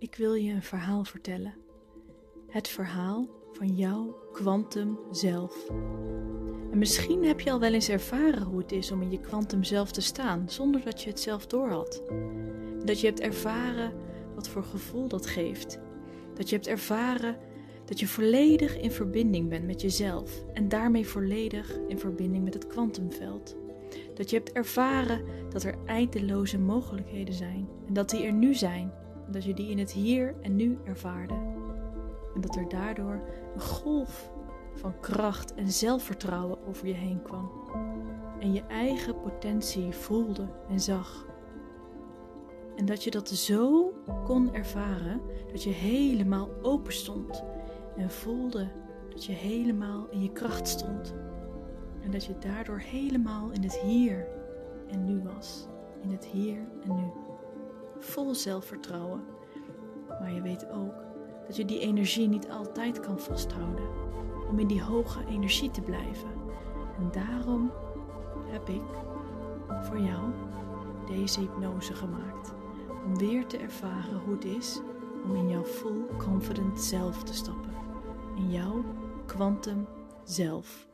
Ik wil je een verhaal vertellen. Het verhaal van jouw kwantum zelf. En misschien heb je al wel eens ervaren hoe het is om in je kwantum zelf te staan, zonder dat je het zelf doorhad. Dat je hebt ervaren wat voor gevoel dat geeft. Dat je hebt ervaren dat je volledig in verbinding bent met jezelf en daarmee volledig in verbinding met het kwantumveld. Dat je hebt ervaren dat er eindeloze mogelijkheden zijn en dat die er nu zijn dat je die in het hier en nu ervaarde. En dat er daardoor een golf van kracht en zelfvertrouwen over je heen kwam. En je eigen potentie voelde en zag. En dat je dat zo kon ervaren dat je helemaal open stond en voelde dat je helemaal in je kracht stond. En dat je daardoor helemaal in het hier en nu was. In het hier en nu. Vol zelfvertrouwen. Maar je weet ook dat je die energie niet altijd kan vasthouden. Om in die hoge energie te blijven. En daarom heb ik voor jou deze hypnose gemaakt. Om weer te ervaren hoe het is om in jouw full confident zelf te stappen. In jouw quantum zelf.